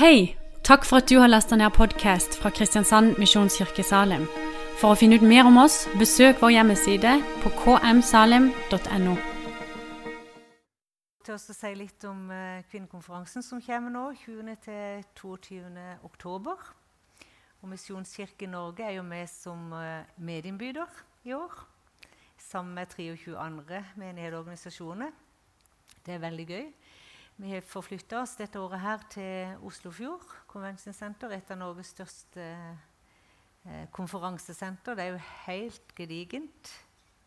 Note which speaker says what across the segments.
Speaker 1: Hei! Takk for at du har lasta ned podkast fra Kristiansand Misjonskirke Salim. For å finne ut mer om oss, besøk vår hjemmeside på kmsalim.no.
Speaker 2: til å si litt om eh, kvinnekonferansen som kommer nå, 20.-22. oktober. Og Misjonskirken Norge er jo med som eh, medinnbyder i år. Sammen med 23 andre menigheter og organisasjoner. Det er veldig gøy. Vi har forflytta oss dette året her til Oslofjord Convention et av Norges største eh, konferansesenter. Det er jo helt gedigent.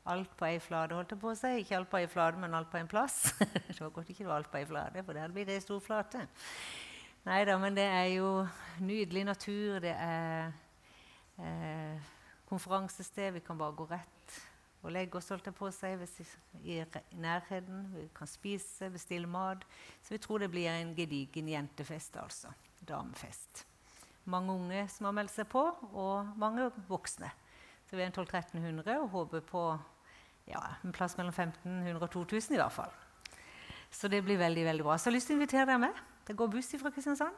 Speaker 2: Alt på ei flate, holdt jeg på å si. Ikke alt på ei flate, men alt på en plass. det var godt ikke det var alt på ei flate, for der blir det ei stor flate. Nei da, men det er jo nydelig natur. Det er eh, konferansested. Vi kan bare gå rett og legge oss holdt på seg i nærheten. Vi kan spise, bestille mat. Så vi tror det blir en gedigen jentefest, altså. Damefest. Mange unge som har meldt seg på, og mange voksne. Så vi er en 1200-1300 og håper på ja, en plass mellom 1500 og 2000 i hvert fall. Så det blir veldig veldig bra. Så jeg har lyst til å invitere dere med. Det går buss fra Kristiansand.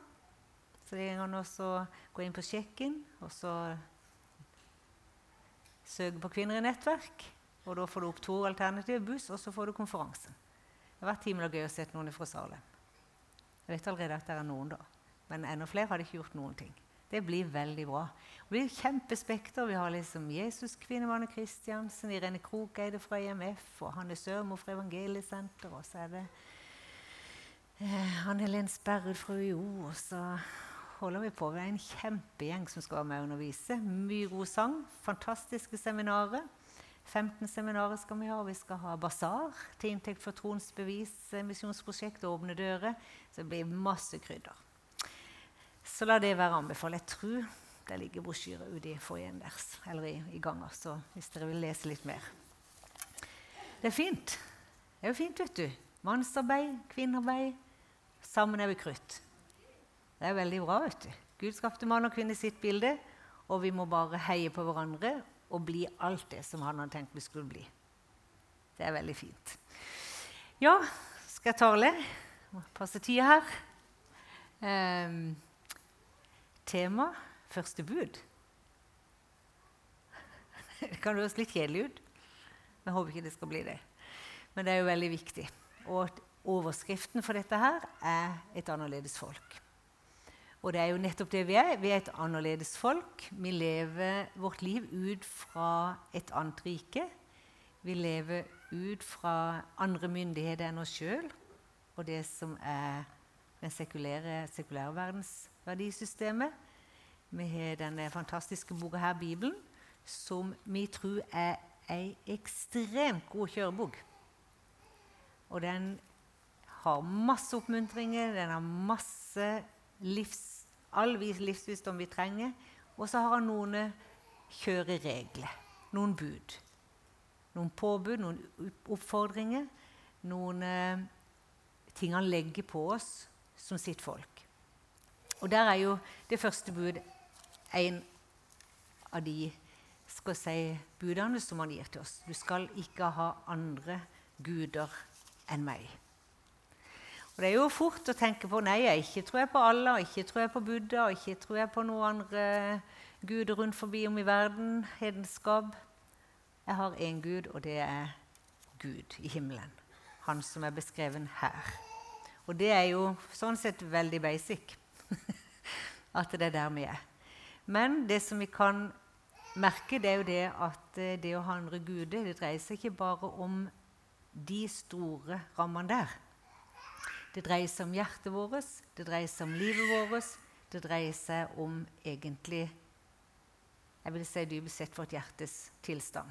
Speaker 2: Så det går også å gå inn på Sjekken og så søke på Kvinner i nettverk. Og Da får du opp to alternative buss, og så får du konferansen. Det har vært himla gøy å se noen fra Salem. Jeg vet allerede at det er noen, da. Men enda flere har ikke gjort noen ting. Det blir veldig bra. Det blir kjempespekter. Vi har liksom Jesus Kvinnemann Kristiansen, Irene Krokeide fra IMF, og Hanne Sørmo fra Evangeliesenteret, og så er det eh, Anne Helen Sperrud fra UiO. Og så holder vi på. Vi er en kjempegjeng som skal være med og undervise. Mye god sang. Fantastiske seminarer. 15 seminarer skal vi ha. Vi skal ha basar til inntekt for Troens bevis, eh, misjonsprosjekt og Åpne dører. Så det blir masse krydder. Så la det være anbefalt. Jeg tror det ligger brosjyrer ute i foajeen deres, eller i, i ganger, så hvis dere vil lese litt mer. Det er fint. Det er jo fint, vet du. Mannsarbeid, kvinnearbeid. Sammen er vi krutt. Det er veldig bra. vet du. Gud skapte mann og kvinne i sitt bilde, og vi må bare heie på hverandre og bli alt det som han hadde tenkt vi skulle bli. Det er veldig fint. Ja, skal jeg tale? Passe tida her. Ehm, tema første bud. Det kan høres litt kjedelig ut, men jeg håper ikke det skal bli det. Men det er jo veldig viktig. Og overskriften for dette her er 'et annerledes folk'. Og det er jo nettopp det vi er. Vi er et annerledes folk. Vi lever vårt liv ut fra et annet rike. Vi lever ut fra andre myndigheter enn oss sjøl og det som er den sekulære, verdens verdisystemet. Vi har denne fantastiske boka her, Bibelen, som vi tror er ei ekstremt god kjørebok. Og den har masse oppmuntringer, den har masse livs, all vis- livsvisdom vi trenger. Og så har han noen kjøreregler, noen bud. Noen påbud, noen oppfordringer, noen eh, ting han legger på oss som sitt folk. Og der er jo det første bud en av de skal si, budene som han gir til oss. Du skal ikke ha andre guder enn meg. Og Det er jo fort å tenke på nei, jeg ikke tror jeg på Allah, ikke tror jeg på Buddha, ikke tror jeg på noen andre guder rundt forbi om i verden, hedenskap. Jeg har én Gud, og det er Gud i himmelen. Han som er beskreven her. Og det er jo sånn sett veldig basic. at det er der vi er. Men det som vi kan merke, det er jo det at eh, det å ha andre guder, det dreier seg ikke bare om de store rammene der. Det dreier seg om hjertet vårt, det dreier seg om livet vårt. Det dreier seg om egentlig jeg vil si dypest sett vårt hjertes tilstand.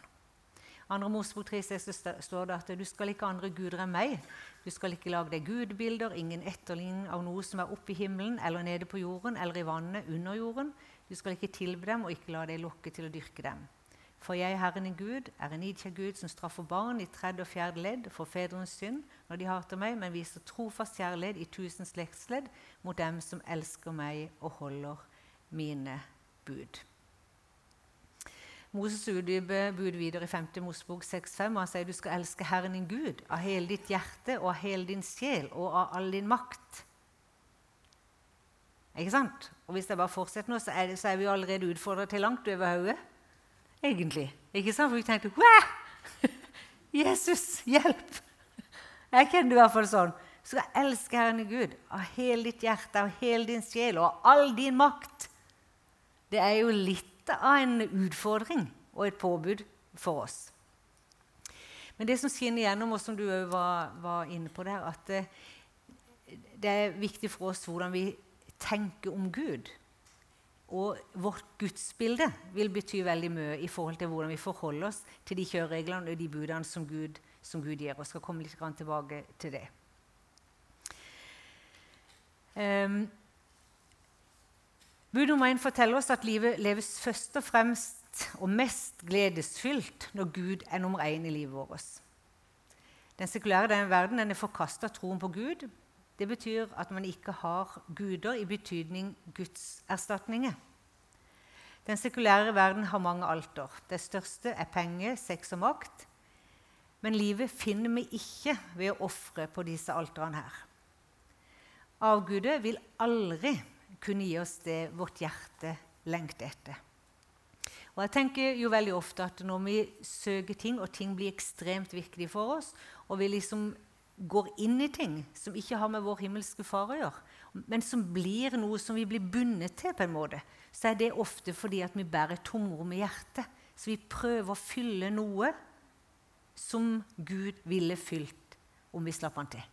Speaker 2: Andre Mosebok 3,6 står det at du skal ikke andre guder enn meg. Du skal ikke lage deg gudbilder, ingen etterligning av noe som er oppe i himmelen eller nede på jorden eller i vannet under jorden. Du skal ikke tilbe dem og ikke la deg lokke til å dyrke dem. For jeg, Herren din Gud, er en nidkjær Gud som straffer barn i tredje og fjerde ledd for fedrenes synd når de hater meg, men viser trofast kjærlighet i tusen slektsledd mot dem som elsker meg og holder mine bud. Moses utdyper bud videre i 5. Mosebok 6,5. Han sier du skal elske Herren din Gud av hele ditt hjerte og av hele din sjel og av all din makt. Ikke sant? Og hvis jeg bare fortsetter nå, så er, det, så er vi allerede utfordra til langt over hodet. Egentlig. Ikke sant? For vi tenkte Wah! Jesus, hjelp! Jeg kjenner det i hvert fall sånn. Så skal elske Herren Gud av hele ditt hjerte, av hele din sjel og av all din makt. Det er jo litt av en utfordring og et påbud for oss. Men det som skinner gjennom, og som du òg var, var, inne på der, at det, det er viktig for oss hvordan vi tenker om Gud. Og vårt gudsbilde vil bety veldig mye i forhold til hvordan vi forholder oss til de kjørereglene og de budene som Gud, som Gud gir. Og skal komme litt tilbake til det. Um, Bud nummer én forteller oss at livet leves først og fremst og mest gledesfylt når Gud er nummer én i livet vårt. Den sekulære den verden den er forkasta troen på Gud. Det betyr at man ikke har guder i betydning gudserstatninger. Den sekulære verden har mange alter. Det største er penger, sex og makt. Men livet finner vi ikke ved å ofre på disse alterne her. Avgudet vil aldri kunne gi oss det vårt hjerte lengter etter. Og jeg tenker jo veldig ofte at Når vi søker ting, og ting blir ekstremt viktig for oss, og vi liksom går inn i ting som ikke har med vår himmelske far å gjøre, men som blir noe som vi blir bundet til, på en måte, så er det ofte fordi at vi bærer tomrom i hjertet. Så vi prøver å fylle noe som Gud ville fylt om vi slapp han til.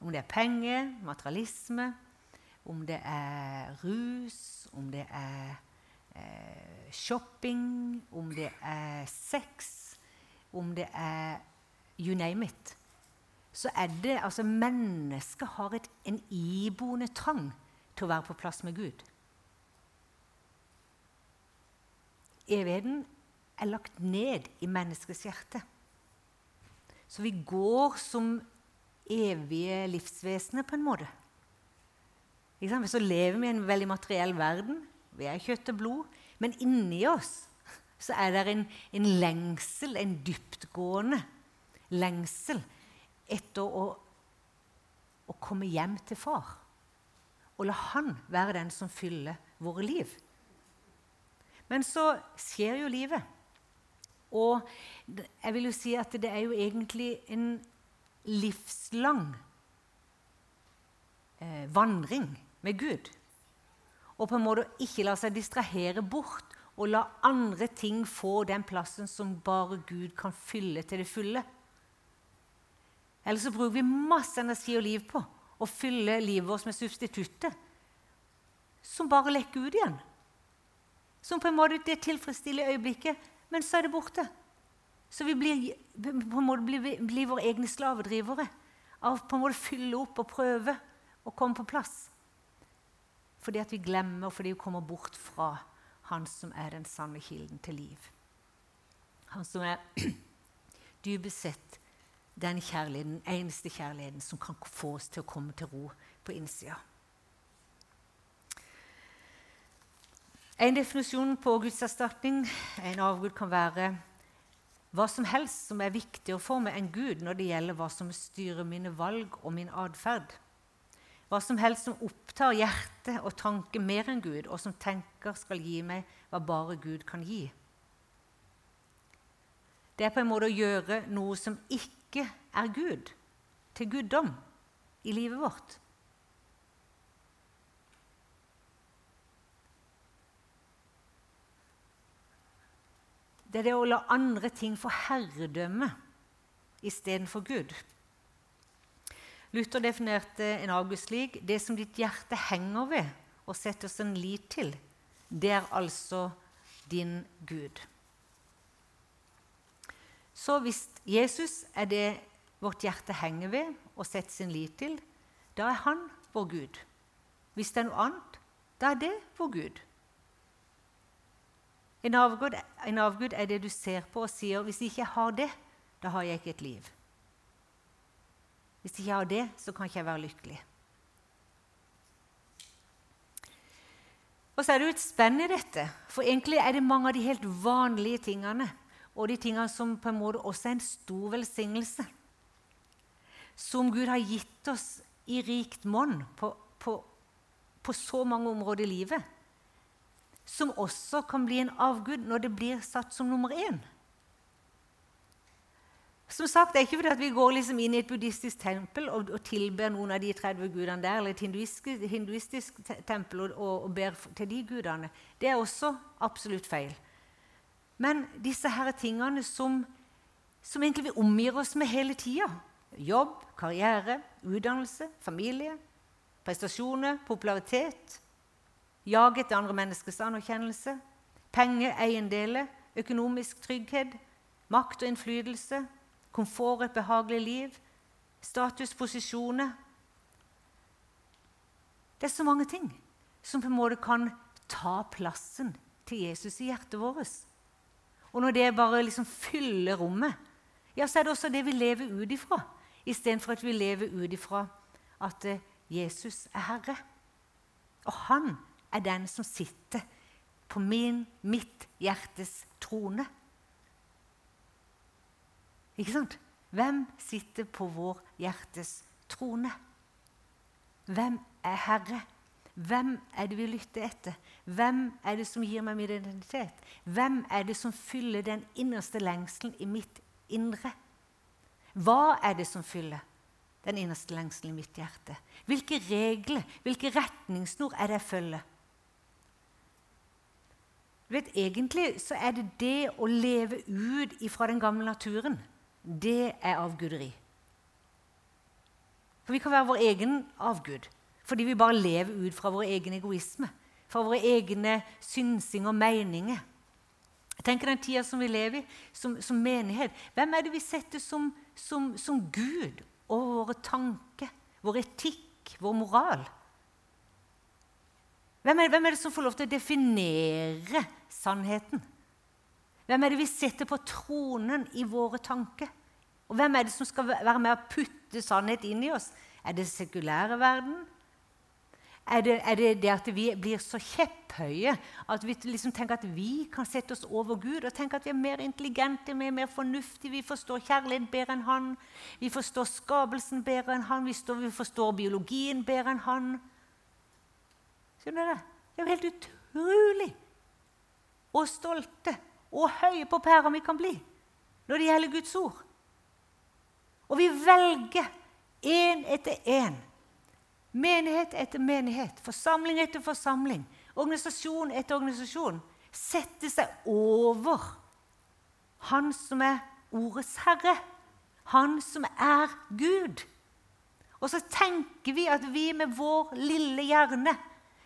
Speaker 2: Om det er penger, materialisme, om det er rus, om det er eh, shopping, om det er sex, om det er you name it, så er det altså Mennesket har et, en iboende trang til å være på plass med Gud. Evigheten er lagt ned i menneskets hjerte. Så vi går som evige livsvesener, på en måte. Så lever vi i en veldig materiell verden. Vi er kjøtt og blod. Men inni oss så er det en, en lengsel, en dyptgående lengsel etter å, å komme hjem til far. Og la han være den som fyller våre liv. Men så skjer jo livet. Og jeg vil jo si at det er jo egentlig en livslang eh, vandring med Gud. Og på en måte ikke la seg distrahere bort og la andre ting få den plassen som bare Gud kan fylle til det fulle. Eller så bruker vi masse energi og liv på å fylle livet vårt med substitutter som bare lekker ut igjen. Som på en måte det tilfredsstiller øyeblikket, men så er det borte. Så vi blir, på en måte blir, blir våre egne slavedrivere av på en måte fylle opp og prøve å komme på plass. Fordi at vi glemmer, fordi vi kommer bort fra Han som er den sanne kilden til liv. Han som er dypest sett den kjærligheten, eneste kjærligheten som kan få oss til å komme til ro på innsida. En definisjon på gudserstatning, en avgud, kan være hva som helst som er viktigere for meg enn Gud når det gjelder hva som styrer mine valg og min atferd. Hva som helst som opptar hjerte og tanke mer enn Gud, og som tenker skal gi meg hva bare Gud kan gi. Det er på en måte å gjøre noe som ikke er Gud, til guddom i livet vårt. Det er det å la andre ting få herredømme istedenfor Gud. Luther definerte en slik det som ditt hjerte henger ved og setter sin lit til, det er altså din Gud. Så hvis Jesus er det vårt hjerte henger ved og setter sin lit til, da er han vår Gud. Hvis det er noe annet, da er det vår Gud. En avgud, en avgud, er det du ser på og sier 'hvis jeg ikke har det, da har jeg ikke et liv'. Hvis jeg ikke har det, så kan ikke jeg være lykkelig. Og så er det jo et spenn i dette, for egentlig er det mange av de helt vanlige tingene og de tingene som på en måte også er en stor velsignelse, som Gud har gitt oss i rikt monn på, på, på så mange områder i livet, som også kan bli en avgud når det blir satt som nummer én. Som sagt, Det er ikke fordi at vi går liksom inn i et buddhistisk tempel og, og tilber noen av de 30 gudene der, eller et hinduistisk, hinduistisk tempel og, og, og, ber til de gudene. Det er også absolutt feil. Men disse her tingene som, som egentlig vi omgir oss med hele tida jobb, karriere, utdannelse, familie, prestasjoner, popularitet Jage etter andre menneskers anerkjennelse, penger, eiendeler, økonomisk trygghet, makt og innflytelse komfort, et behagelig liv, status, posisjoner Det er så mange ting som på en måte kan ta plassen til Jesus i hjertet vårt. Og når det bare liksom fyller rommet, ja, så er det også det vi lever ut ifra, istedenfor at vi lever ut ifra at eh, Jesus er Herre. Og han er den som sitter på min, mitt hjertes trone. Ikke sant? Hvem sitter på vår hjertes trone? Hvem er Herre? Hvem er det vi lytter etter? Hvem er det som gir meg min identitet? Hvem er det som fyller den innerste lengselen i mitt indre? Hva er det som fyller den innerste lengselen i mitt hjerte? Hvilke regler, hvilke retningssnor er det jeg følger? Du Vet, egentlig så er det det å leve ut ifra den gamle naturen det er avguderi. For vi kan være vår egen avgud fordi vi bare lever ut fra vår egen egoisme, fra våre egne synsing og meninger. Jeg tenker Den tida som vi lever i, som, som menighet Hvem er det vi setter som, som, som Gud over våre tanker, vår etikk, vår moral? Hvem er, hvem er, det som får lov til å definere sannheten? Hvem er det vi setter på tronen i våre tanker? Og hvem er det som skal være med å putte sannhet inn i oss? Er det sekulære verden? Er det, er det, det at vi blir så kjepphøye at vi liksom tenker at vi kan sette oss over Gud og tenke at vi er mer intelligente, vi er mer fornuftige, vi forstår kjærlighet bedre enn han, vi forstår skapelsen bedre enn han, vi, forstår, vi forstår biologien bedre enn han? Skjønner dere? Det er jo helt utrolig og stolte og høye på pæra vi kan bli når det gjelder Guds ord. Og vi velger én etter én. Menighet etter menighet, forsamling etter forsamling, organisasjon etter organisasjon. Sette seg over Han som er ordets herre. Han som er Gud. Og så tenker vi at vi med vår lille hjerne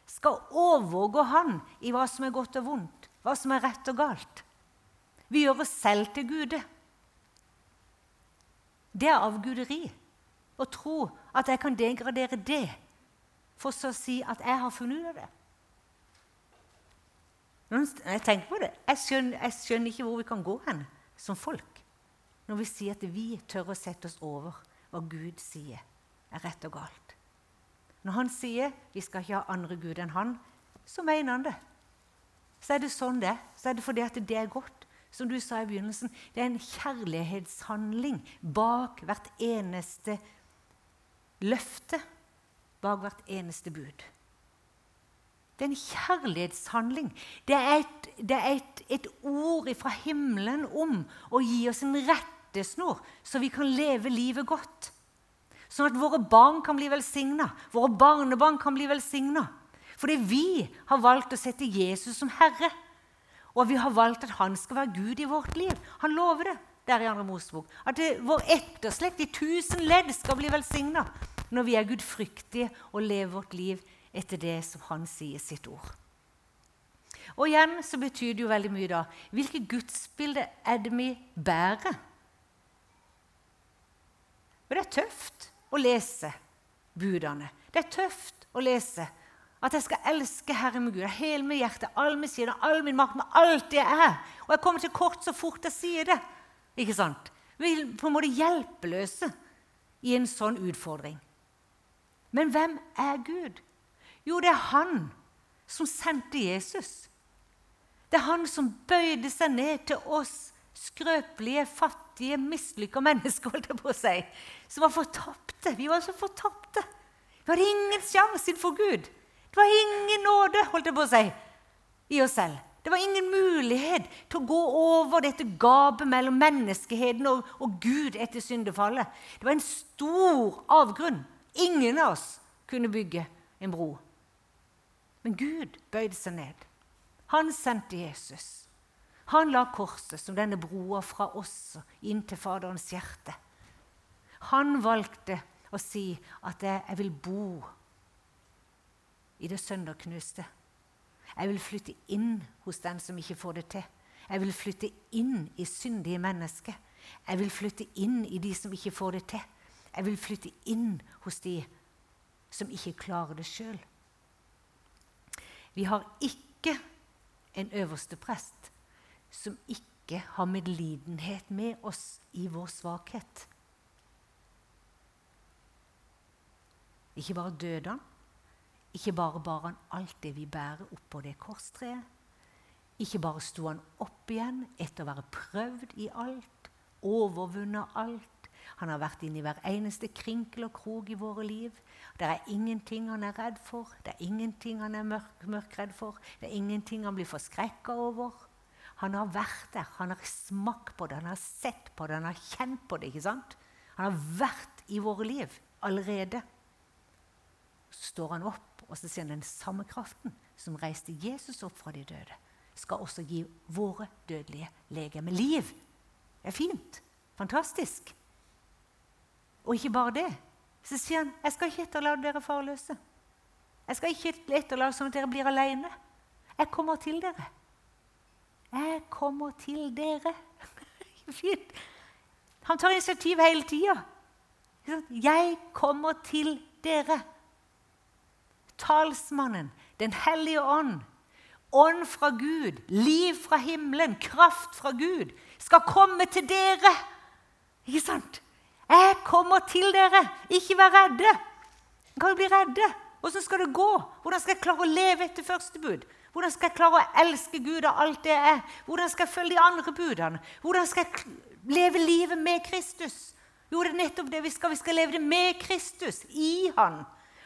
Speaker 2: skal overgå Han i hva som er godt og vondt, hva som er rett og galt. Vi gjør oss selv til gude. Det er avguderi å tro at jeg kan degradere det, for så å si at jeg har funnet ut av det. Jeg tenker på det. Jeg skjønner, jeg skjønner ikke hvor vi kan gå hen som folk når vi sier at vi tør å sette oss over hva Gud sier er rett og galt. Når han sier vi skal ikke ha andre Gud enn han, så mener han det. Så er det sånn det Så er det fordi at det er godt som du sa i begynnelsen, det er en kjærlighetshandling bak hvert eneste løfte, bak hvert eneste bud. Det er en kjærlighetshandling. Det er et, det er et, et ord fra himmelen om å gi oss en rettesnor, så vi kan leve livet godt. Sånn at våre barn kan bli velsigna, våre barnebarn kan bli velsigna. Fordi vi har valgt å sette Jesus som herre. Og vi har valgt at han skal være Gud i vårt liv. Han lover det der i andre Mosebok. At det, vår etterslekt i tusen ledd skal bli velsigna når vi er gudfryktige og lever vårt liv etter det som han sier sitt ord. Og igjen så betyr det jo veldig mye da hvilket gudsbilde er det vi bærer? Og det er tøft å lese budene. Det er tøft å lese at jeg skal elske Herre min Gud av hele mitt hjerte, all min side, all min makt, med alt det jeg er. Og jeg kommer til kort så fort jeg sier det. Ikke sant? Vi er på en måte hjelpeløse i en sånn utfordring. Men hvem er Gud? Jo, det er han som sendte Jesus. Det er han som bøyde seg ned til oss skrøpelige, fattige, mislykka mennesker, holdt jeg på å si, som var fortapte. Vi var så fortapte. Vi hadde ingen sjanse innenfor Gud. Det var ingen nåde holdt jeg på å si, i oss selv. Det var ingen mulighet til å gå over dette gapet mellom menneskeheten og, og Gud etter syndefallet. Det var en stor avgrunn. Ingen av oss kunne bygge en bro. Men Gud bøyde seg ned. Han sendte Jesus. Han la korset som denne broa fra oss inn til Faderens hjerte. Han valgte å si at 'jeg vil bo i det sønderknuste'. Jeg vil flytte inn hos den som ikke får det til. Jeg vil flytte inn i syndige mennesker. Jeg vil flytte inn i de som ikke får det til. Jeg vil flytte inn hos de som ikke klarer det sjøl. Vi har ikke en øverste prest som ikke har medlidenhet med oss i vår svakhet. Ikke bare døde han, ikke bare bar han alt det vi bærer oppå det korstreet. Ikke bare sto han opp igjen etter å være prøvd i alt, overvunnet alt. Han har vært inne i hver eneste krinkel og krok i våre liv. Det er ingenting han er redd for, det er ingenting han er mørk, mørkredd for. Det er ingenting han blir forskrekka over. Han har vært der, han har smakt på det, han har sett på det, han har kjent på det. ikke sant? Han har vært i våre liv allerede. Så står han opp og så sier han den samme kraften som reiste Jesus opp fra de døde, skal også gi våre dødelige legemer liv. Det er fint. Fantastisk. Og ikke bare det. Så sier han jeg skal ikke etterlate dere farløse. Jeg skal ikke etterlate sånn at dere blir alene. Jeg kommer til dere. Jeg kommer til dere. Fint. Han tar initiativ hele tida. Jeg kommer til dere talsmannen, Den hellige ånd, ånd fra Gud, liv fra himmelen, kraft fra Gud, skal komme til dere. Ikke sant? Jeg kommer til dere. Ikke vær redde. Kan jo bli redde. Hvordan skal det gå? Hvordan skal jeg klare å leve etter første bud? Hvordan skal jeg klare å elske Gud av alt det er? Hvordan skal jeg følge de andre budene? Hvordan skal jeg leve livet med Kristus? Jo, det er nettopp det vi skal. Vi skal leve det med Kristus, i Han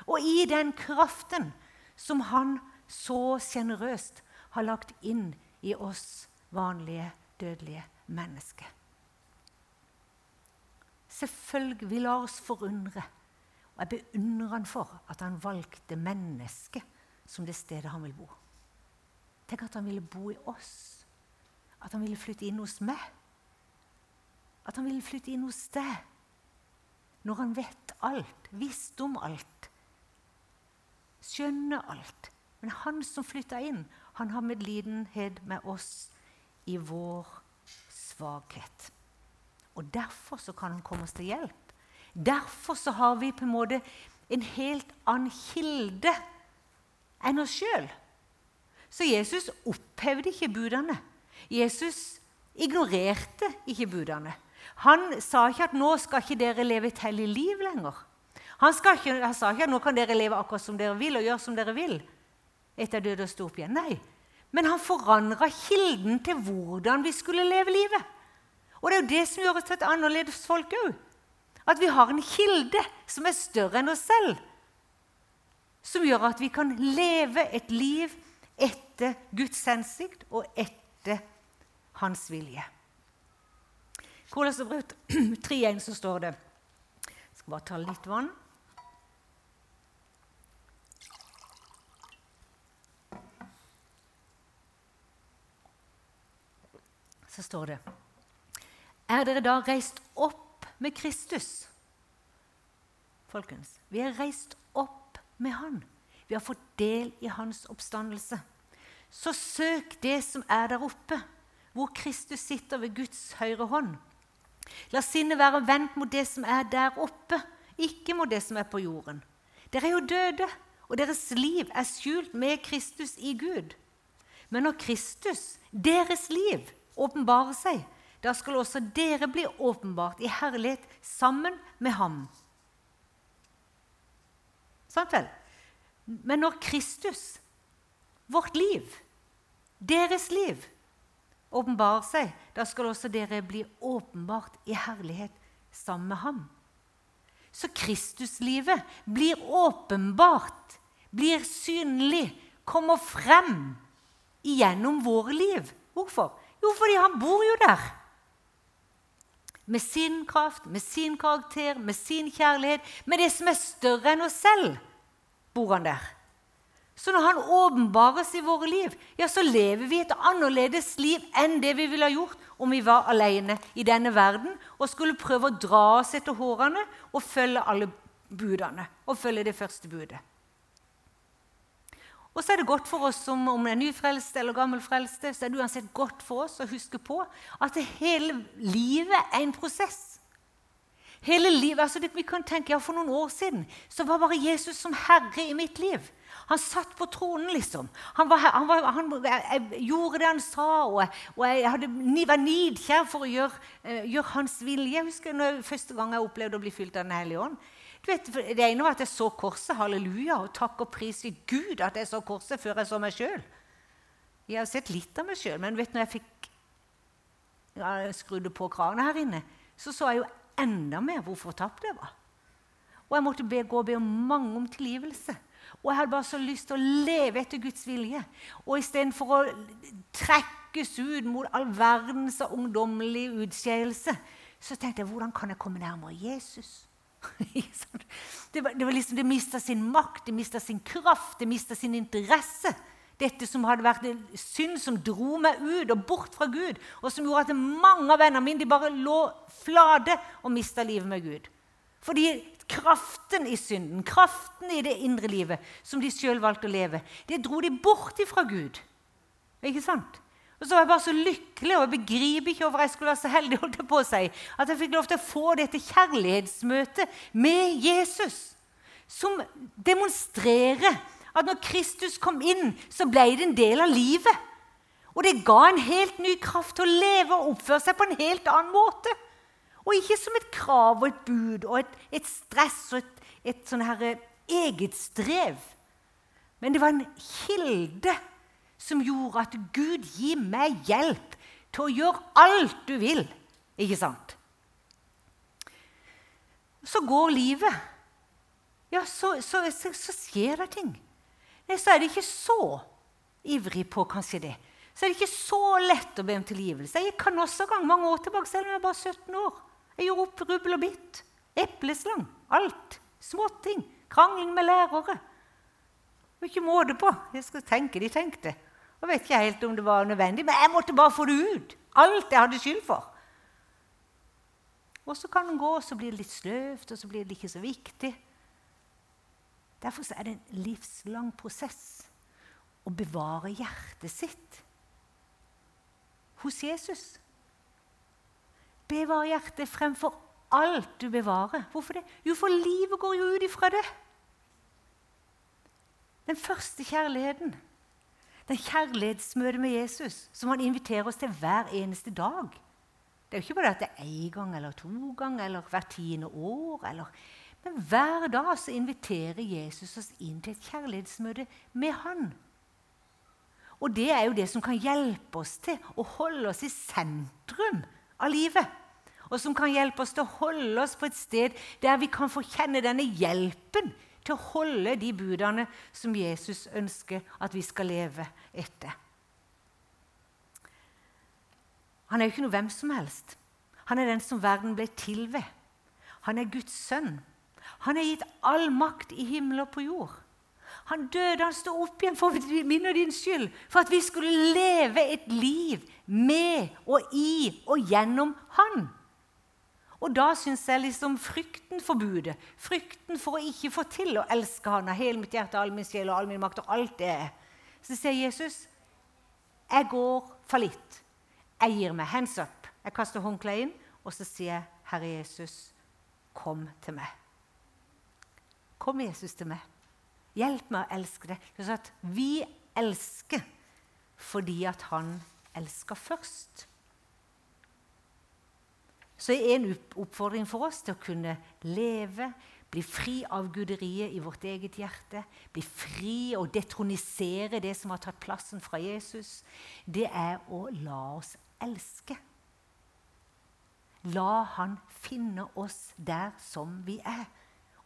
Speaker 2: og i den kraften som han så sjenerøst har lagt inn i oss vanlige, dødelige mennesker. Selvfølgelig vil lar oss forundre. Og jeg beundrer han for at han valgte mennesket som det stedet han vil bo. Tenk at han ville bo i oss. At han ville flytte inn hos meg. At han ville flytte inn hos deg. Når han vet alt, visste om alt, skjønner alt. Men han som flytta inn, han har medlidenhet med oss i vår svakhet. Og Derfor så kan han komme oss til hjelp. Derfor så har vi på en måte en helt annen kilde enn oss sjøl. Så Jesus opphevde ikke budene. Jesus ignorerte ikke budene. Han sa ikke at 'nå skal ikke dere leve et hellig liv' lenger. Han, ikke, han, sa ikke at nå kan dere leve akkurat som dere vil, og gjøre som dere vil. etter død og stå opp igjen. Nei. Men han forandra kilden til hvordan vi skulle leve livet. Og det er jo det som gjør oss til et annerledes folk òg. At vi har en kilde som er større enn oss selv. Som gjør at vi kan leve et liv etter Guds hensikt og etter hans vilje. Kolasserbrev 3.1 så står det Jeg skal bare ta litt vann. så står det Er dere da reist opp med Kristus? Folkens, vi er reist opp med Han. Vi har fått del i Hans oppstandelse. Så søk det som er der oppe, hvor Kristus sitter ved Guds høyre hånd. La sinnet være vendt mot det som er der oppe, ikke mot det som er på jorden. Dere er jo døde, og deres liv er skjult med Kristus i Gud. Men når Kristus, deres liv, åpenbarer seg, da skal også dere bli åpenbart i herlighet sammen med ham. Sant vel? Men når Kristus, vårt liv, deres liv, åpenbarer seg, da skal også dere bli åpenbart i herlighet sammen med ham. Så Kristuslivet blir åpenbart, blir synlig, kommer frem gjennom våre liv. Hvorfor? Jo, fordi han bor jo der. Med sin kraft, med sin karakter, med sin kjærlighet, med det som er større enn oss selv, bor han der. Så når han åpenbares i våre liv, ja, så lever vi et annerledes liv enn det vi ville ha gjort om vi var alene i denne verden og skulle prøve å dra oss etter hårene og følge alle budene. Og følge det første budet. Og så er det godt for oss som om det er nyfrelste eller gammelfrelste, så er det uansett godt for oss å huske på at hele livet er en prosess. Hele livet, altså det, vi kan tenke, ja, For noen år siden så var bare Jesus som herre i mitt liv. Han satt på tronen, liksom. Han, var, han, var, han jeg, gjorde det han sa, og, jeg, og jeg hadde, var nidkjær for å gjøre, uh, gjøre, hans vilje. Jeg husker når, første gang jeg opplevde å bli fylt av Den hellige ånd. Vet, det ene var at jeg så korset, halleluja, og takk og pris til Gud at jeg så korset før jeg så meg sjøl. Jeg har sett litt av meg sjøl, men vet, når jeg fikk ja, skrudde på kranen her inne, så så jeg jo enda mer hvor fortapt jeg var. Og jeg måtte be, gå og be om mange om tilgivelse. Og jeg hadde bare så lyst til å leve etter Guds vilje. Og istedenfor å trekkes ut mot all verdens ungdommelig utskeielse, så tenkte jeg hvordan kan jeg komme nærmere Jesus? det, var, det, var liksom, det mista sin makt, det mista sin kraft, det mista sin interesse. Dette som hadde vært synd som dro meg ut og bort fra Gud, og som gjorde at mange av vennene mine bare lå flate og mista livet med Gud. Fordi kraften i synden, kraften i det indre livet som de sjøl valgte å leve, det dro de bort ifra Gud. Ikke sant? Og så var jeg bare så lykkelig, og jeg begriper ikke hvorfor jeg skulle være så heldig holdt på å si, at jeg fikk lov til å få dette kjærlighetsmøtet med Jesus, som demonstrerer at når Kristus kom inn, så ble det en del av livet. Og det ga en helt ny kraft til å leve og oppføre seg på en helt annen måte. Og ikke som et krav og et bud og et, et stress og et, et sånn eget strev. Men det var en kilde som gjorde at Gud gir meg hjelp til å gjøre alt du vil. Ikke sant? Så går livet. Ja, så, så, så, så skjer det ting Nei, så er det ikke så ivrig på kanskje det. Så er det ikke så lett å be om tilgivelse. Jeg kan også gang mange år tilbake, selv om jeg var bare 17 år. Jeg gjorde opp rubbel og bitt. Epleslang. Alt. Småting. Krangling med lærere. Det var ikke måte på. Jeg skal tenke de tenkte. Og vet ikke helt om det var nødvendig, men jeg måtte bare få det ut. Alt jeg hadde skyld for. Og så kan den gå, og så blir det litt sløvt, og så blir det ikke så viktig. Derfor er det en livslang prosess å bevare hjertet sitt hos Jesus. Bevare hjertet fremfor alt du bevarer. Hvorfor det? Jo, for livet går jo ut ifra det. Den første kjærligheten, den kjærlighetsmøtet med Jesus, som han inviterer oss til hver eneste dag. Det er jo ikke bare at det er én gang eller to ganger eller hvert tiende år. eller men hver dag så inviterer Jesus oss inn til et kjærlighetsmøte med Han. Og det er jo det som kan hjelpe oss til å holde oss i sentrum av livet. Og som kan hjelpe oss til å holde oss på et sted der vi kan få kjenne denne hjelpen til å holde de budene som Jesus ønsker at vi skal leve etter. Han er jo ikke noe hvem som helst. Han er den som verden ble til ved. Han er Guds sønn. Han har gitt all makt i himmel og på jord. Han døde, han sto opp igjen for min og din skyld, for at vi skulle leve et liv med og i og gjennom Han. Og da syns jeg liksom frykten for budet, frykten for å ikke få til å elske Han av hele mitt hjerte, all min sjel og all min makt og alt det er Så sier Jesus, 'Jeg går fallitt. Jeg gir meg. Hands up.' Jeg kaster håndkleet inn, og så sier jeg, 'Herre Jesus, kom til meg'. Kom, Jesus, til meg. Hjelp meg å elske deg. Sånn at vi elsker fordi at han elsker først. Så er en oppfordring for oss til å kunne leve, bli fri av guderiet i vårt eget hjerte, bli fri og detronisere det som har tatt plassen fra Jesus, det er å la oss elske. La han finne oss der som vi er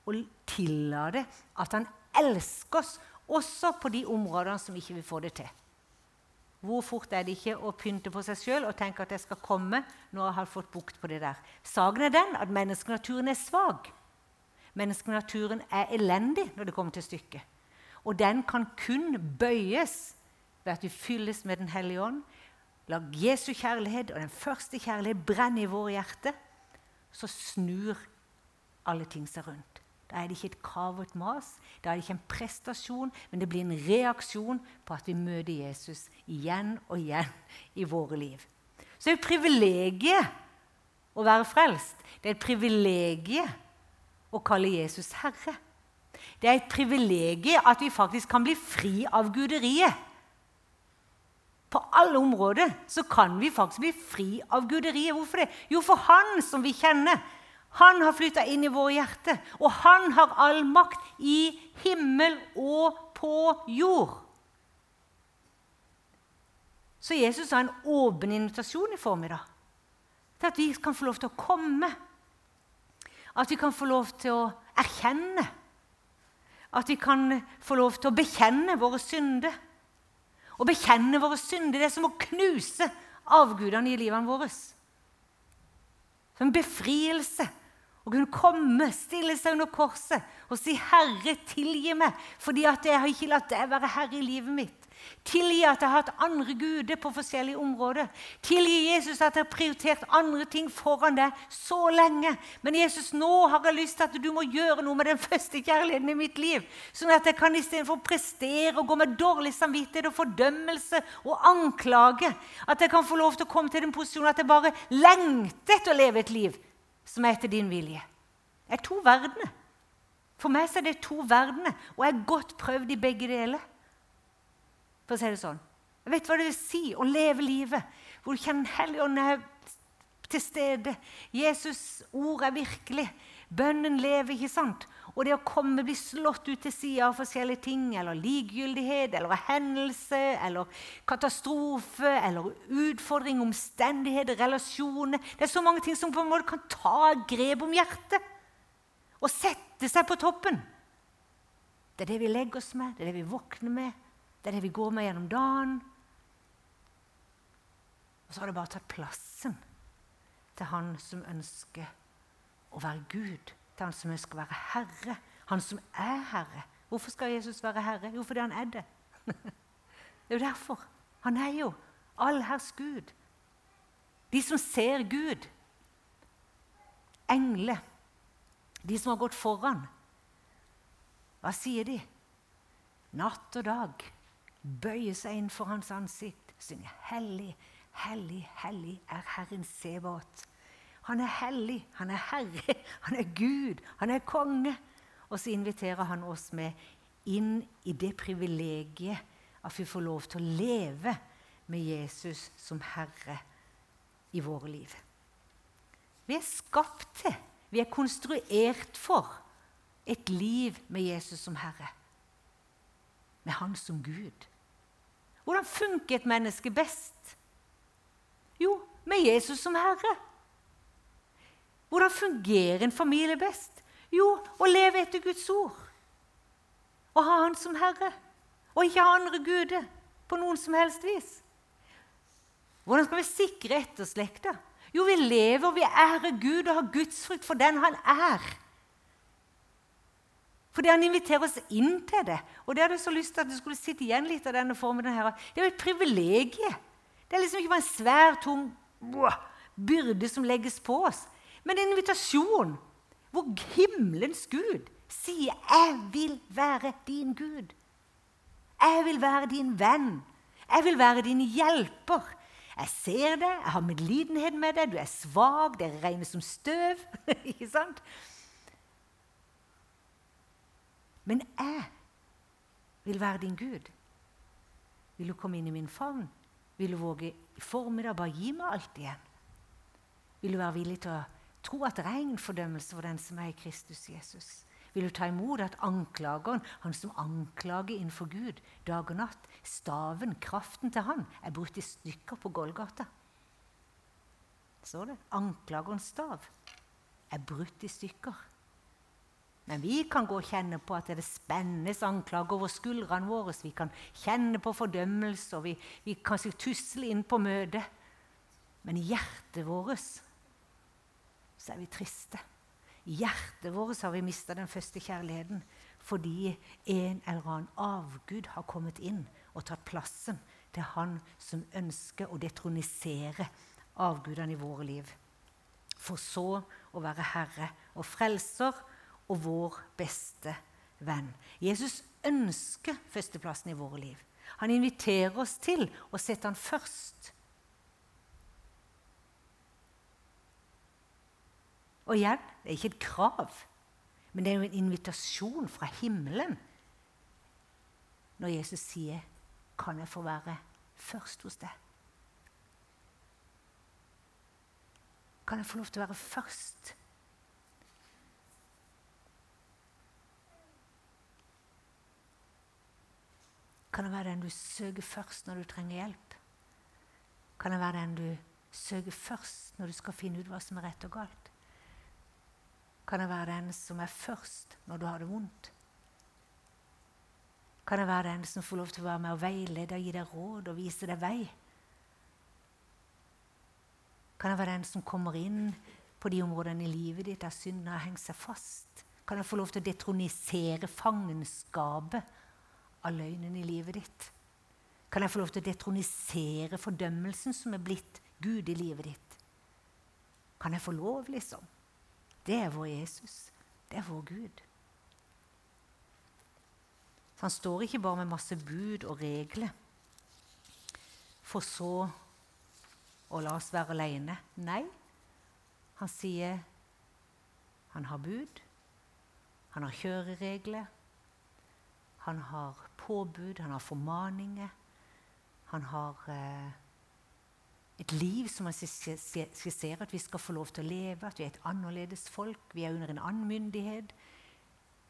Speaker 2: og tillate at han elsker oss også på de områdene som ikke vil få det til. Hvor fort er det ikke å pynte på seg sjøl og tenke at jeg skal komme når jeg har fått bukt på det der? Saken er den at menneskenaturen er svak. Menneskenaturen er elendig når det kommer til stykket. Og den kan kun bøyes ved at vi fylles med Den hellige ånd. La Jesu kjærlighet og den første kjærlighet brenne i våre hjerte. Så snur alle ting seg rundt. Da er det ikke et krav og et mas, da er det ikke en prestasjon, men det blir en reaksjon på at vi møter Jesus igjen og igjen i våre liv. Så det er et privilegium å være frelst. Det er et privilegium å kalle Jesus Herre. Det er et privilegium at vi faktisk kan bli fri av guderiet. På alle områder så kan vi faktisk bli fri av guderiet. Hvorfor det? Jo, for Han som vi kjenner, han har flytta inn i våre hjerter. Og han har all makt i himmel og på jord. Så Jesus har en åpen invitasjon i formiddag til at vi kan få lov til å komme. At vi kan få lov til å erkjenne. At vi kan få lov til å bekjenne våre synder. Å bekjenne våre synder det er som å knuse avgudene i livene våre. Som en befrielse å kunne komme, stille seg under korset og si, 'Herre, tilgi meg, fordi at jeg har ikke latt deg være herre i livet mitt.' Tilgi at jeg har hatt andre guder på forskjellige områder. Tilgi Jesus at jeg har prioritert andre ting foran deg så lenge. Men Jesus, nå har jeg lyst til at du må gjøre noe med den første kjærligheten i mitt liv. Sånn at jeg kan istedenfor prestere og gå med dårlig samvittighet og fordømmelse og anklage, at jeg kan få lov til å komme til den posisjonen at jeg bare lengter etter å leve et liv som er etter din vilje. Det er to verdener. For meg er det to verdener, og jeg har godt prøvd i begge deler. For å si det sånn. Jeg vet hva det vil si å leve livet hvor du kjenner Helligånden er til stede. Jesus' ord er virkelig. Bønnen lever, ikke sant? Og det å komme bli slått ut til sida av forskjellige ting, eller likegyldighet, eller hendelse, eller katastrofe, eller utfordring, omstendigheter, relasjoner Det er så mange ting som på en måte kan ta grep om hjertet og sette seg på toppen. Det er det vi legger oss med, det er det vi våkner med, det er det vi går med gjennom dagen. Og så har det bare tatt plassen til han som ønsker å være Gud til han som å være herre. Han som er herre. Hvorfor skal Jesus være herre? Jo, fordi han er det. det er jo derfor. Han er jo allherrs Gud. De som ser Gud. Engler. De som har gått foran. Hva sier de? Natt og dag bøyer seg inn for hans ansikt, synger hellig, hellig, hellig er Herren Sebaot. Han er hellig, han er herre, han er Gud, han er konge. Og så inviterer han oss med inn i det privilegiet at vi får lov til å leve med Jesus som herre i våre liv. Vi er skapt til, vi er konstruert for, et liv med Jesus som herre. Med han som Gud. Hvordan funker et menneske best? Jo, med Jesus som herre. Hvordan fungerer en familie best? Jo, å leve etter Guds ord. Å ha Han som herre. Og ikke ha andre guder på noen som helst vis. Hvordan skal vi sikre etterslekta? Jo, vi lever og vi ærer Gud og har gudsfrykt for den han er. Fordi han inviterer oss inn til det. Og det hadde jeg så lyst til at du skulle sitte igjen litt av denne formen. Her. Det er jo et privilegium. Det er liksom ikke bare en svær, tung byrde som legges på oss men en invitasjon hvor himmelens Gud sier 'Jeg vil være din Gud'. Jeg vil være din venn. Jeg vil være din hjelper. Jeg ser det, jeg har medlidenhet med deg, du er svak, det regnes som støv. ikke sant? Men jeg vil være din Gud. Vil du komme inn i min favn? Vil du våge i formiddag bare gi meg alt igjen? Vil du være villig til å Tro at er fordømmelse for den som er i Kristus Jesus. Vil du ta imot at anklageren, han som anklager innenfor Gud dag og natt, staven, kraften til han, er brutt i stykker på Golgata? Så det? Anklagerens stav er brutt i stykker. Men vi kan gå og kjenne på at det spennende anklager over skuldrene våre. Vi kan kjenne på fordømmelse, og vi, vi kanskje tusle inn på møtet. Men i hjertet vårt så er vi triste. I hjertet vårt har vi mista den første kjærligheten fordi en eller annen avgud har kommet inn og tatt plassen til han som ønsker å detronisere avgudene i våre liv. For så å være herre og frelser og vår beste venn. Jesus ønsker førsteplassen i våre liv. Han inviterer oss til å sette han først. Og igjen det er ikke et krav, men det er jo en invitasjon fra himmelen når Jesus sier, 'Kan jeg få være først hos deg?' Kan jeg få lov til å være først? Kan jeg være den du søker først når du trenger hjelp? Kan jeg være den du søker først når du skal finne ut hva som er rett og galt? Kan jeg være den som er først når du har det vondt? Kan jeg være den som får lov til å være med og veilede og gi deg råd og vise deg vei? Kan jeg være den som kommer inn på de områdene i livet ditt der synden har hengt seg fast? Kan jeg få lov til å detronisere fangenskapet av løgnen i livet ditt? Kan jeg få lov til å detronisere fordømmelsen som er blitt Gud i livet ditt? Kan jeg få lov, liksom? Det er vår Jesus. Det er vår Gud. Så han står ikke bare med masse bud og regler for så å la oss være alene. Nei, han sier han har bud, han har kjøreregler, han har påbud, han har formaninger. Han har eh, et liv som han skisserer at vi skal få lov til å leve, at vi er et annerledes folk, vi er under en annen myndighet.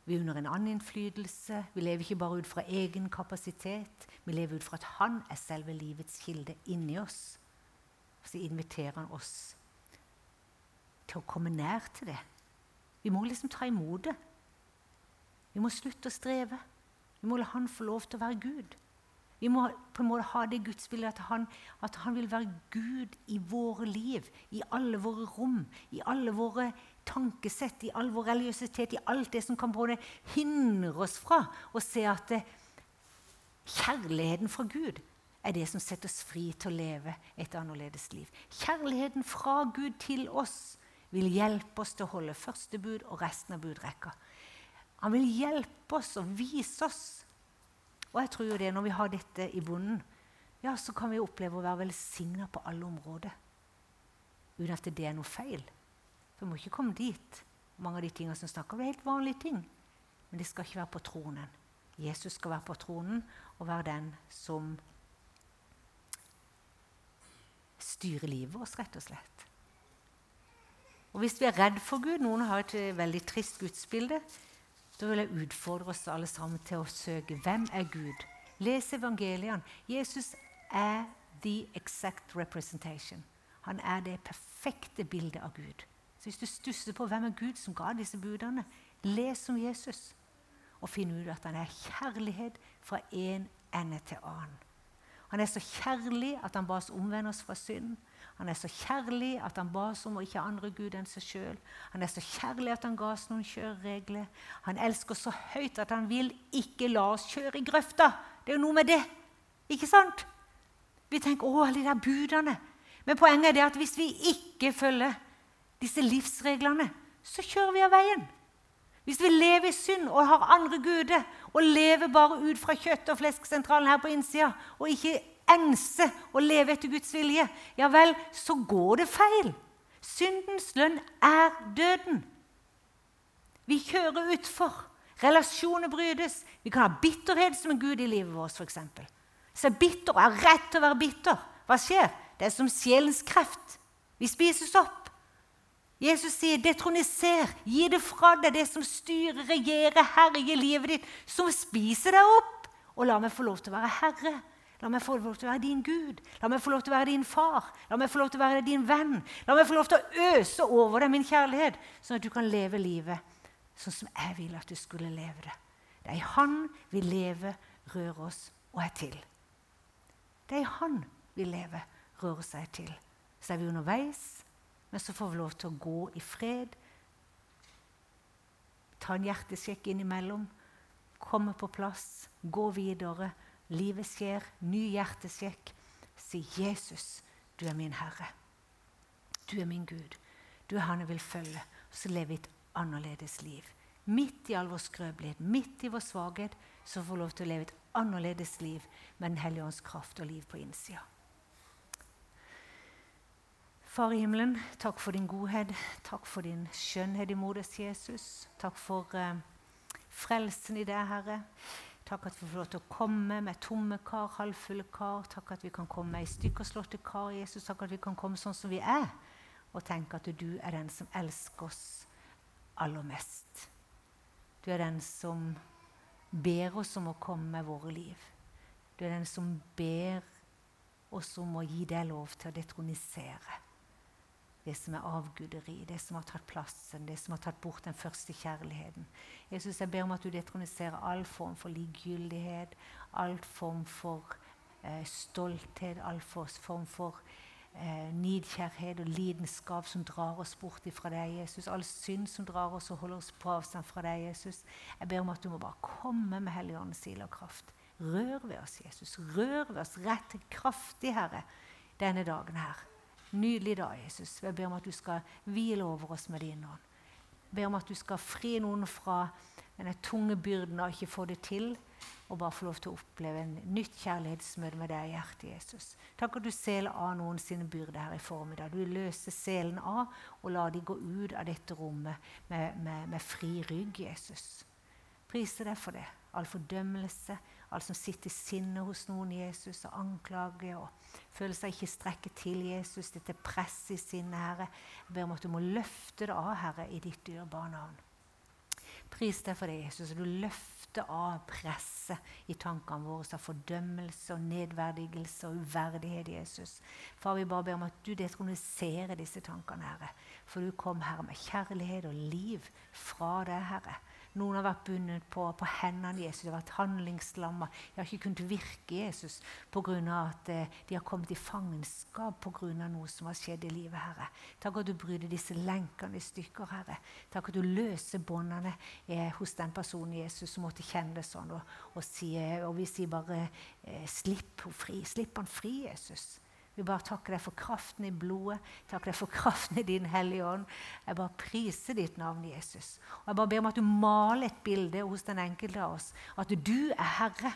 Speaker 2: Vi er under en annen innflytelse. Vi lever ikke bare ut fra egen kapasitet. Vi lever ut fra at Han er selve livets kilde inni oss. Så inviterer Han oss til å komme nær til det. Vi må liksom ta imot det. Vi må slutte å streve. Vi må la Han få lov til å være Gud. Vi må på en måte ha det gudsbildet at han, at han vil være Gud i våre liv, i alle våre rom, i alle våre tankesett, i all vår religiøsitet, i alt det som kan både hindre oss fra å se at det, kjærligheten fra Gud er det som setter oss fri til å leve et annerledes liv. Kjærligheten fra Gud til oss vil hjelpe oss til å holde første bud og resten av budrekka. Han vil hjelpe oss og vise oss og jeg tror jo det, når vi har dette i bunnen, ja, så kan vi oppleve å være velsigna på alle områder. Uten at det er noe feil. For vi må ikke komme dit. Mange av de tingene som snakker om, er helt vanlige ting. Men det skal ikke være på tronen. Jesus skal være på tronen og være den som styrer livet vårt, rett og slett. Og Hvis vi er redd for Gud Noen har et veldig trist gudsbilde. Da vil jeg utfordre oss alle sammen til å søke hvem er Gud. Les evangeliene. Jesus er the exact representation. Han er det perfekte bildet av Gud. Så Hvis du stusser på hvem er Gud som ga disse budene, les om Jesus. Og finn ut at han er kjærlighet fra en ende til annen. Han er så kjærlig at han ba oss omvende oss fra synd. Han er så kjærlig at han ba oss om å ikke ha andre Gud enn seg sjøl. Han er så kjærlig at han ga oss noen kjøreregler. Han elsker så høyt at han vil ikke la oss kjøre i grøfta. Det er jo noe med det. Ikke sant? Vi tenker 'Å, alle de der budene'. Men poenget er det at hvis vi ikke følger disse livsreglene, så kjører vi av veien. Hvis vi lever i synd og har andre guder og lever bare ut fra kjøtt- og flesksentralen her på innsida og ikke ense og leve etter Guds vilje, ja vel, så går det feil. Syndens lønn er døden. Vi kjører utfor. Relasjoner brytes. Vi kan ha bitterhet som en gud i livet vårt, f.eks. Så er bitter har rett til å være bitter. Hva skjer? Det er som sjelens kreft. Vi spises opp. Jesus sier, 'Detroniser, gi det fra deg, det som styrer, regjerer, herjer livet ditt', som spiser deg opp. Og la meg få lov til å være herre La meg få lov til å være din Gud. La meg få lov til å være din far. La meg få lov til å være din venn. La meg få lov til å øse over deg min kjærlighet, sånn at du kan leve livet sånn som jeg vil at du skulle leve det. Det er i Han vi lever, rører oss og er til. Det er i Han vi lever, rører seg til. Så er vi underveis, men så får vi lov til å gå i fred. Ta en hjertesjekk innimellom. Komme på plass. Gå videre. Livet skjer. Ny hjertesjekk. Si 'Jesus, du er min Herre'. Du er min Gud. Du er Han jeg vil følge. Og så leve et annerledes liv. Midt i all vår skrøpelighet, midt i vår svakhet, så får vi lov til å leve et annerledes liv med Den hellige ånds kraft og liv på innsida. Far i himmelen, takk for din godhet. Takk for din skjønnhet i moders Jesus. Takk for eh, frelsen i deg, Herre. Takk at vi får lov til å komme med tomme kar, halvfulle kar. Takk at vi kan komme med i stykkerslåtte kar, Jesus. Takk at vi kan komme sånn som vi er, og tenke at du er den som elsker oss aller mest. Du er den som ber oss om å komme med våre liv. Du er den som ber oss om å gi deg lov til å detronisere det som er avguderi, det som har tatt plassen, det som har tatt bort den første kjærligheten. Jesus, jeg ber om at du detroniserer all form for likegyldighet, all form for eh, stolthet, all form for eh, nidkjærhet og lidenskap som drar oss bort fra deg, Jesus. All synd som drar oss og holder oss på avstand fra deg, Jesus. Jeg ber om at du må bare komme med Helligåndens ild og kraft. Rør ved oss, Jesus. Rør ved oss rett kraftig, Herre, denne dagen her. Nydelig dag, Jesus. Jeg ber om at du skal hvile over oss med din ånd. Jeg ber om at du skal fri noen fra denne tunge byrden av ikke få det til, og bare få lov til å oppleve en nytt kjærlighetsmøte med deg i hjertet, Jesus. Takk at du seler av noen sine byrder her i formiddag. Du løser selen av og lar de gå ut av dette rommet med, med, med fri rygg, Jesus. Priser deg for det. All fordømmelse, alt som sitter i sinnet hos noen Jesus, og anklage og føler seg ikke strekke til Jesus, dette presset i sinnet, Herre. Jeg ber om at du må løfte det av, Herre, i ditt dyrebare navn. Pris deg for det, Jesus. Du løfter av presset i tankene våre av fordømmelse og nedverdigelse og uverdighet, Jesus. Far, vi bare ber om at du detroniserer disse tankene, Herre. For du kom, Herre, med kjærlighet og liv fra deg, Herre. Noen har vært bundet på, på hendene Jesus, de har vært handlingslamma. De har ikke kunnet virke Jesus pga. at eh, de har kommet i fangenskap pga. noe som har skjedd i livet. Herre. Takk at du bryter disse lenkene i stykker. Herre. Takk at du løser båndene eh, hos den personen Jesus som måtte kjenne det sånn. Og, og, si, og vi sier bare eh, 'slipp fri'. Slipp han fri, Jesus. Vi bare takker deg for kraften i blodet, takker deg for kraften i din Hellige Ånd. Jeg bare priser ditt navn, Jesus. Og jeg bare ber om at du maler et bilde hos den enkelte av oss. At du er Herre.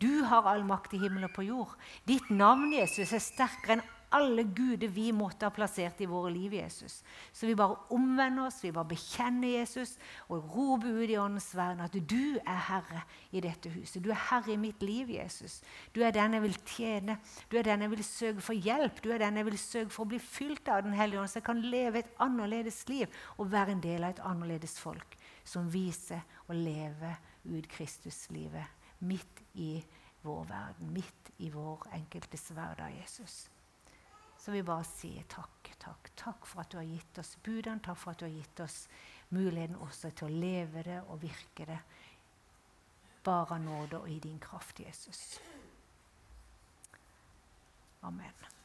Speaker 2: Du har all makt i himmelen og på jord. Ditt navn, Jesus, er sterkere enn alle guder vi måtte ha plassert i våre liv, Jesus. Så vi bare omvender oss, vi bare bekjenner Jesus og roper ut i Åndens verden at du er Herre i dette huset. Du er Herre i mitt liv, Jesus. Du er den jeg vil tjene. Du er den jeg vil søke for hjelp. Du er den jeg vil søke for å bli fylt av Den hellige ånd, så jeg kan leve et annerledes liv og være en del av et annerledes folk som viser å leve ut Kristuslivet midt i vår verden, midt i vår enkeltes hverdag, Jesus. Så vi bare sier takk, takk, takk for at du har gitt oss budene. Takk for at du har gitt oss muligheten også til å leve det og virke det. Bare nåde og i din kraft, Jesus. Amen.